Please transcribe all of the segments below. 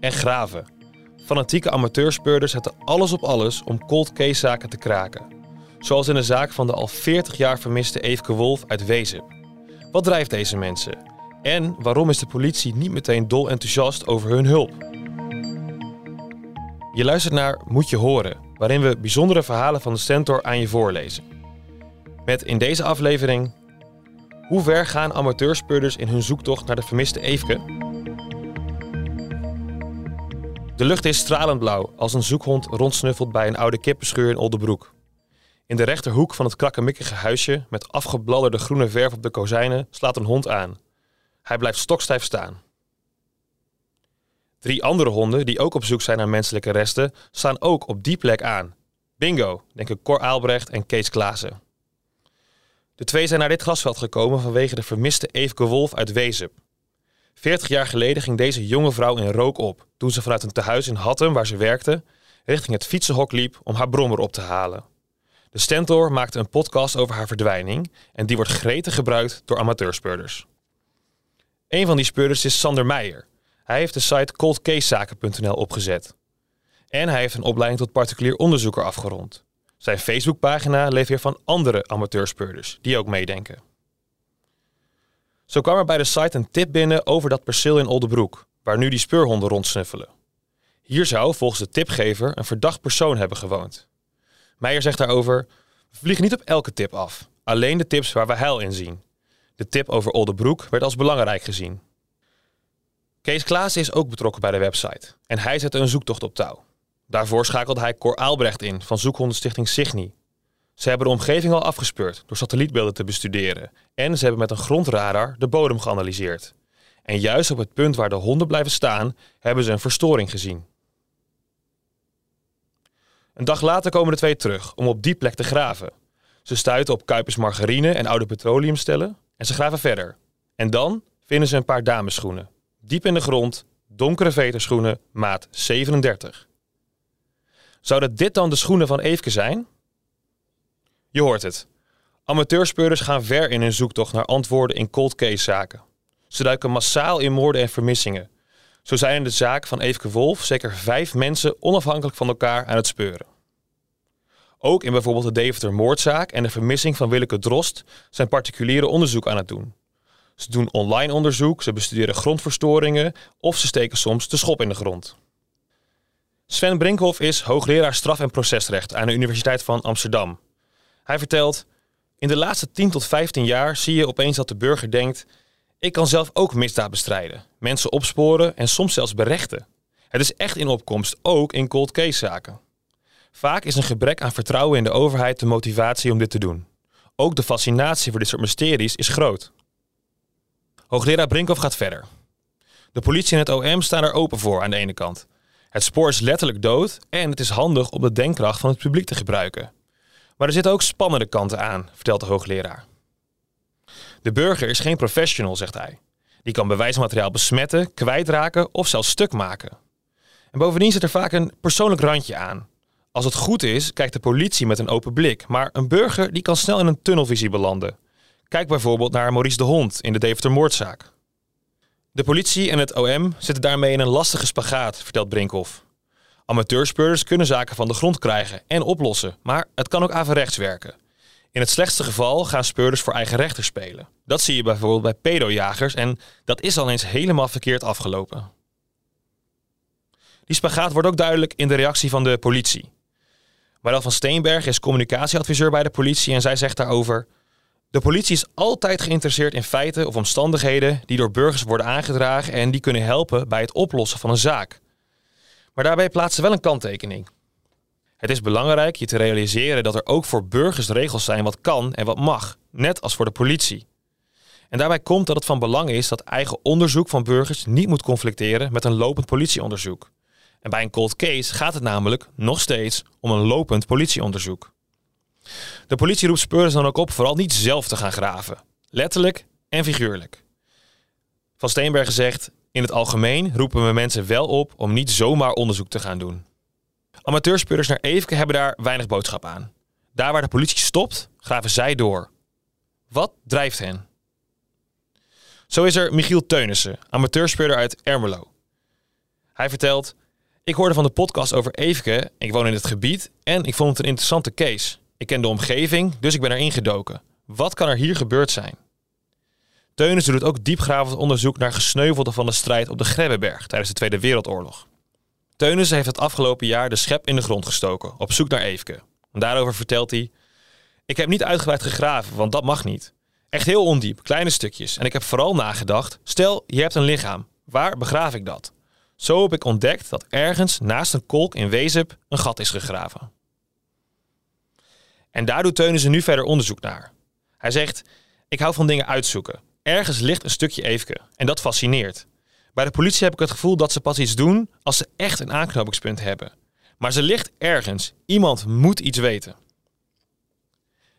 En graven. Fanatieke amateurspeurders zetten alles op alles om cold case zaken te kraken. Zoals in de zaak van de al 40 jaar vermiste Eefke Wolf uit Wezen. Wat drijft deze mensen? En waarom is de politie niet meteen dol enthousiast over hun hulp? Je luistert naar Moet je horen, waarin we bijzondere verhalen van de Stentor aan je voorlezen. Met in deze aflevering hoe ver gaan amateurspeurders in hun zoektocht naar de vermiste Eefke? De lucht is stralend blauw als een zoekhond rondsnuffelt bij een oude kippenschuur in Oldebroek. In de rechterhoek van het krakkemikkige huisje met afgebladderde groene verf op de kozijnen slaat een hond aan. Hij blijft stokstijf staan. Drie andere honden die ook op zoek zijn naar menselijke resten staan ook op die plek aan. Bingo, denken Cor Aalbrecht en Kees Klaassen. De twee zijn naar dit grasveld gekomen vanwege de vermiste Eefke Wolf uit Wezep. 40 jaar geleden ging deze jonge vrouw in rook op toen ze vanuit een tehuis in Hattem, waar ze werkte, richting het fietsenhok liep om haar brommer op te halen. De Stentor maakte een podcast over haar verdwijning en die wordt gretig gebruikt door amateurspeurders. Een van die speurders is Sander Meijer. Hij heeft de site coldcasezaken.nl opgezet. En hij heeft een opleiding tot particulier onderzoeker afgerond. Zijn Facebookpagina leeft weer van andere amateurspeurders die ook meedenken. Zo kwam er bij de site een tip binnen over dat perceel in Oldebroek, waar nu die speurhonden rondsnuffelen. Hier zou volgens de tipgever een verdacht persoon hebben gewoond. Meijer zegt daarover: We vliegen niet op elke tip af, alleen de tips waar we heil in zien. De tip over Oldebroek werd als belangrijk gezien. Kees Klaas is ook betrokken bij de website en hij zette een zoektocht op touw. Daarvoor schakelde hij Cor Aalbrecht in van zoekhondenstichting Signi. Ze hebben de omgeving al afgespeurd door satellietbeelden te bestuderen en ze hebben met een grondradar de bodem geanalyseerd. En juist op het punt waar de honden blijven staan, hebben ze een verstoring gezien. Een dag later komen de twee terug om op die plek te graven. Ze stuiten op kuipers margarine en oude petroleumstellen en ze graven verder. En dan vinden ze een paar dameschoenen. Diep in de grond, donkere veterschoenen, maat 37. Zouden dit dan de schoenen van Eefke zijn? Je hoort het. Amateurspeurders gaan ver in hun zoektocht naar antwoorden in cold case zaken. Ze duiken massaal in moorden en vermissingen. Zo zijn in de zaak van Eefke Wolf zeker vijf mensen onafhankelijk van elkaar aan het speuren. Ook in bijvoorbeeld de Deventer moordzaak en de vermissing van Willeke Drost zijn particuliere onderzoek aan het doen. Ze doen online onderzoek, ze bestuderen grondverstoringen of ze steken soms de schop in de grond. Sven Brinkhoff is hoogleraar straf- en procesrecht aan de Universiteit van Amsterdam. Hij vertelt: In de laatste 10 tot 15 jaar zie je opeens dat de burger denkt: ik kan zelf ook misdaad bestrijden, mensen opsporen en soms zelfs berechten. Het is echt in opkomst, ook in cold case zaken. Vaak is een gebrek aan vertrouwen in de overheid de motivatie om dit te doen. Ook de fascinatie voor dit soort mysteries is groot. Hoogleraar Brinkhoff gaat verder. De politie en het OM staan er open voor aan de ene kant. Het spoor is letterlijk dood en het is handig om de denkkracht van het publiek te gebruiken. Maar er zitten ook spannende kanten aan, vertelt de hoogleraar. De burger is geen professional, zegt hij. Die kan bewijsmateriaal besmetten, kwijtraken of zelfs stuk maken. En bovendien zit er vaak een persoonlijk randje aan. Als het goed is, kijkt de politie met een open blik, maar een burger die kan snel in een tunnelvisie belanden. Kijk bijvoorbeeld naar Maurice de Hond in de Deventer moordzaak. De politie en het OM zitten daarmee in een lastige spagaat, vertelt Brinkhoff. Amateurspeurders kunnen zaken van de grond krijgen en oplossen, maar het kan ook averechts werken. In het slechtste geval gaan speurders voor eigen rechter spelen. Dat zie je bijvoorbeeld bij pedojagers en dat is al eens helemaal verkeerd afgelopen. Die spagaat wordt ook duidelijk in de reactie van de politie. Marel van Steenberg is communicatieadviseur bij de politie en zij zegt daarover... De politie is altijd geïnteresseerd in feiten of omstandigheden die door burgers worden aangedragen en die kunnen helpen bij het oplossen van een zaak. Maar daarbij plaatsen wel een kanttekening. Het is belangrijk je te realiseren dat er ook voor burgers regels zijn wat kan en wat mag, net als voor de politie. En daarbij komt dat het van belang is dat eigen onderzoek van burgers niet moet conflicteren met een lopend politieonderzoek. En bij een cold case gaat het namelijk nog steeds om een lopend politieonderzoek. De politie roept speurders dan ook op vooral niet zelf te gaan graven. Letterlijk en figuurlijk. Van Steenbergen zegt, in het algemeen roepen we mensen wel op om niet zomaar onderzoek te gaan doen. Amateurspeurders naar Eefke hebben daar weinig boodschap aan. Daar waar de politie stopt, graven zij door. Wat drijft hen? Zo is er Michiel Teunissen, amateurspeurder uit Ermelo. Hij vertelt: Ik hoorde van de podcast over Eefke, ik woon in het gebied en ik vond het een interessante case. Ik ken de omgeving, dus ik ben erin gedoken. Wat kan er hier gebeurd zijn? Teunissen doet ook diepgravend onderzoek naar gesneuvelden van de strijd op de Grebbeberg tijdens de Tweede Wereldoorlog. Teunissen heeft het afgelopen jaar de schep in de grond gestoken, op zoek naar Eefke. En daarover vertelt hij: Ik heb niet uitgebreid gegraven, want dat mag niet. Echt heel ondiep, kleine stukjes. En ik heb vooral nagedacht: stel, je hebt een lichaam. Waar begraaf ik dat? Zo heb ik ontdekt dat ergens naast een kolk in Wezep een gat is gegraven. En daar doet Teunissen nu verder onderzoek naar. Hij zegt: Ik hou van dingen uitzoeken. Ergens ligt een stukje Eefke en dat fascineert. Bij de politie heb ik het gevoel dat ze pas iets doen als ze echt een aanknopingspunt hebben. Maar ze ligt ergens. Iemand moet iets weten.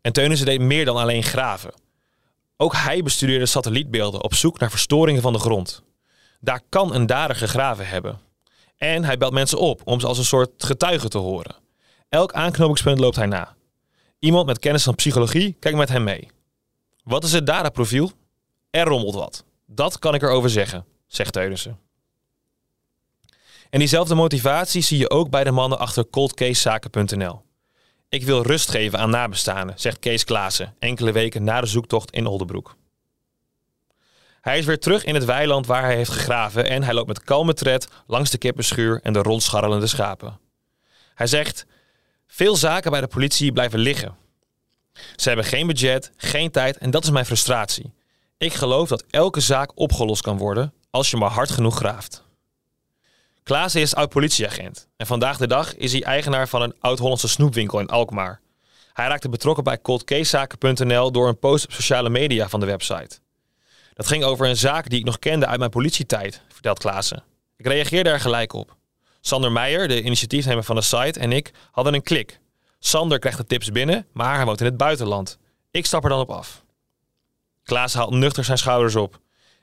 En Teunissen deed meer dan alleen graven. Ook hij bestudeerde satellietbeelden op zoek naar verstoringen van de grond. Daar kan een dader gegraven hebben. En hij belt mensen op om ze als een soort getuige te horen. Elk aanknopingspunt loopt hij na. Iemand met kennis van psychologie kijkt met hem mee. Wat is het daderprofiel? Er rommelt wat. Dat kan ik erover zeggen, zegt Teunissen. En diezelfde motivatie zie je ook bij de mannen achter coldcasezaken.nl. Ik wil rust geven aan nabestaanden, zegt Kees Klaassen enkele weken na de zoektocht in Oldenbroek. Hij is weer terug in het weiland waar hij heeft gegraven en hij loopt met kalme tred langs de kippenschuur en de rondscharrelende schapen. Hij zegt: Veel zaken bij de politie blijven liggen. Ze hebben geen budget, geen tijd en dat is mijn frustratie. Ik geloof dat elke zaak opgelost kan worden als je maar hard genoeg graaft. Klaassen is oud-politieagent en vandaag de dag is hij eigenaar van een oud-Hollandse snoepwinkel in Alkmaar. Hij raakte betrokken bij coldcasezaken.nl door een post op sociale media van de website. Dat ging over een zaak die ik nog kende uit mijn politietijd, vertelt Klaassen. Ik reageerde er gelijk op. Sander Meijer, de initiatiefnemer van de site, en ik hadden een klik. Sander krijgt de tips binnen, maar hij woont in het buitenland. Ik stap er dan op af. Klaas haalt nuchter zijn schouders op.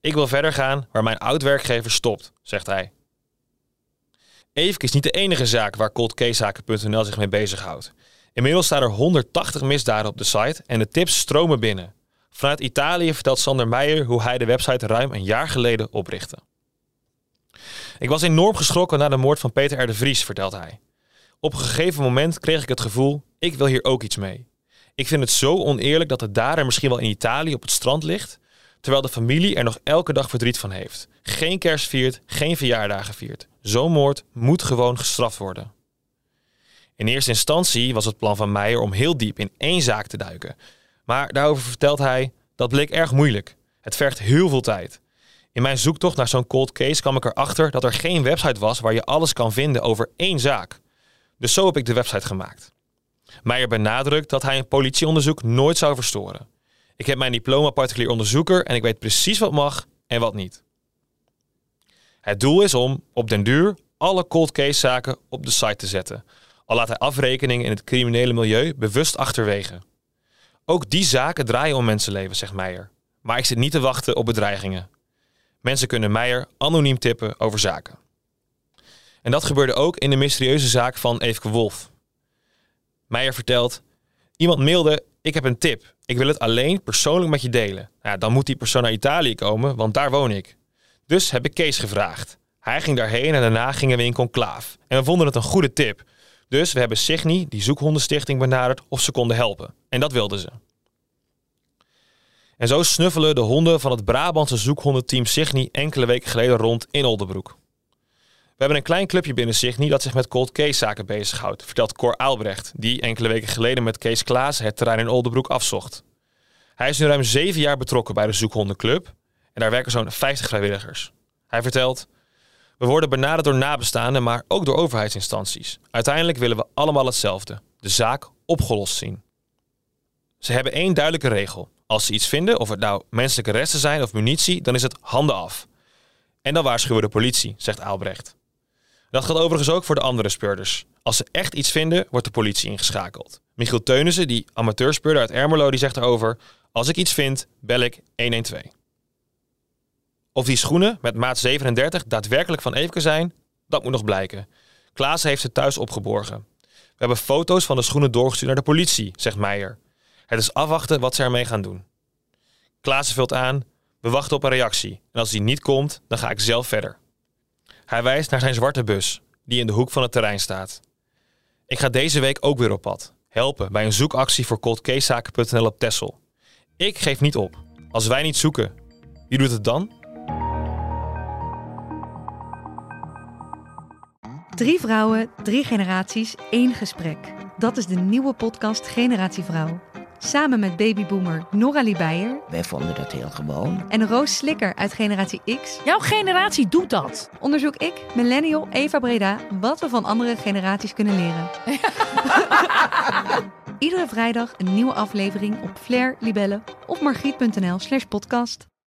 Ik wil verder gaan waar mijn oud-werkgever stopt, zegt hij. Eefke is niet de enige zaak waar coldcasezaken.nl zich mee bezighoudt. Inmiddels staan er 180 misdaden op de site en de tips stromen binnen. Vanuit Italië vertelt Sander Meijer hoe hij de website ruim een jaar geleden oprichtte. Ik was enorm geschrokken na de moord van Peter R. de Vries, vertelt hij. Op een gegeven moment kreeg ik het gevoel, ik wil hier ook iets mee. Ik vind het zo oneerlijk dat de dader misschien wel in Italië op het strand ligt, terwijl de familie er nog elke dag verdriet van heeft. Geen kerst viert, geen verjaardagen viert. Zo'n moord moet gewoon gestraft worden. In eerste instantie was het plan van Meijer om heel diep in één zaak te duiken. Maar daarover vertelt hij, dat bleek erg moeilijk. Het vergt heel veel tijd. In mijn zoektocht naar zo'n cold case kwam ik erachter dat er geen website was waar je alles kan vinden over één zaak. Dus zo heb ik de website gemaakt. Meijer benadrukt dat hij een politieonderzoek nooit zou verstoren. Ik heb mijn diploma particulier onderzoeker en ik weet precies wat mag en wat niet. Het doel is om op den duur alle cold case zaken op de site te zetten. Al laat hij afrekeningen in het criminele milieu bewust achterwege. Ook die zaken draaien om mensenlevens, zegt Meijer. Maar ik zit niet te wachten op bedreigingen. Mensen kunnen Meijer anoniem tippen over zaken. En dat gebeurde ook in de mysterieuze zaak van Eefke Wolf. Meijer vertelt: Iemand mailde: Ik heb een tip. Ik wil het alleen persoonlijk met je delen. Dan moet die persoon naar Italië komen, want daar woon ik. Dus heb ik Kees gevraagd. Hij ging daarheen en daarna gingen we in conclaaf. En we vonden het een goede tip. Dus we hebben Signy, die zoekhondenstichting, benaderd of ze konden helpen. En dat wilden ze. En zo snuffelen de honden van het Brabantse zoekhondenteam Signy enkele weken geleden rond in Oldenbroek. We hebben een klein clubje binnen Signy dat zich met cold case zaken bezighoudt, vertelt Cor Aalbrecht, die enkele weken geleden met Kees Klaas het terrein in Oldenbroek afzocht. Hij is nu ruim zeven jaar betrokken bij de zoekhondenclub en daar werken zo'n 50 vrijwilligers. Hij vertelt: We worden benaderd door nabestaanden, maar ook door overheidsinstanties. Uiteindelijk willen we allemaal hetzelfde: de zaak opgelost zien. Ze hebben één duidelijke regel. Als ze iets vinden, of het nou menselijke resten zijn of munitie, dan is het handen af. En dan waarschuwen de politie, zegt Aalbrecht. Dat geldt overigens ook voor de andere speurders. Als ze echt iets vinden, wordt de politie ingeschakeld. Michiel Teunissen, die amateurspeurder uit Ermelo, die zegt erover... Als ik iets vind, bel ik 112. Of die schoenen met maat 37 daadwerkelijk van Eefke zijn, dat moet nog blijken. Klaas heeft ze thuis opgeborgen. We hebben foto's van de schoenen doorgestuurd naar de politie, zegt Meijer. Het is afwachten wat ze ermee gaan doen. Klaas vult aan, we wachten op een reactie. En als die niet komt, dan ga ik zelf verder. Hij wijst naar zijn zwarte bus, die in de hoek van het terrein staat. Ik ga deze week ook weer op pad. Helpen bij een zoekactie voor coldcasezaken.nl op Tessel. Ik geef niet op. Als wij niet zoeken, wie doet het dan? Drie vrouwen, drie generaties, één gesprek. Dat is de nieuwe podcast Generatie Vrouw. Samen met babyboomer Noralie Beijer Wij vonden dat heel gewoon. en Roos Slikker uit Generatie X Jouw generatie doet dat. onderzoek ik, millennial Eva Breda, wat we van andere generaties kunnen leren. Iedere vrijdag een nieuwe aflevering op Flair, Libelle of margriet.nl slash podcast.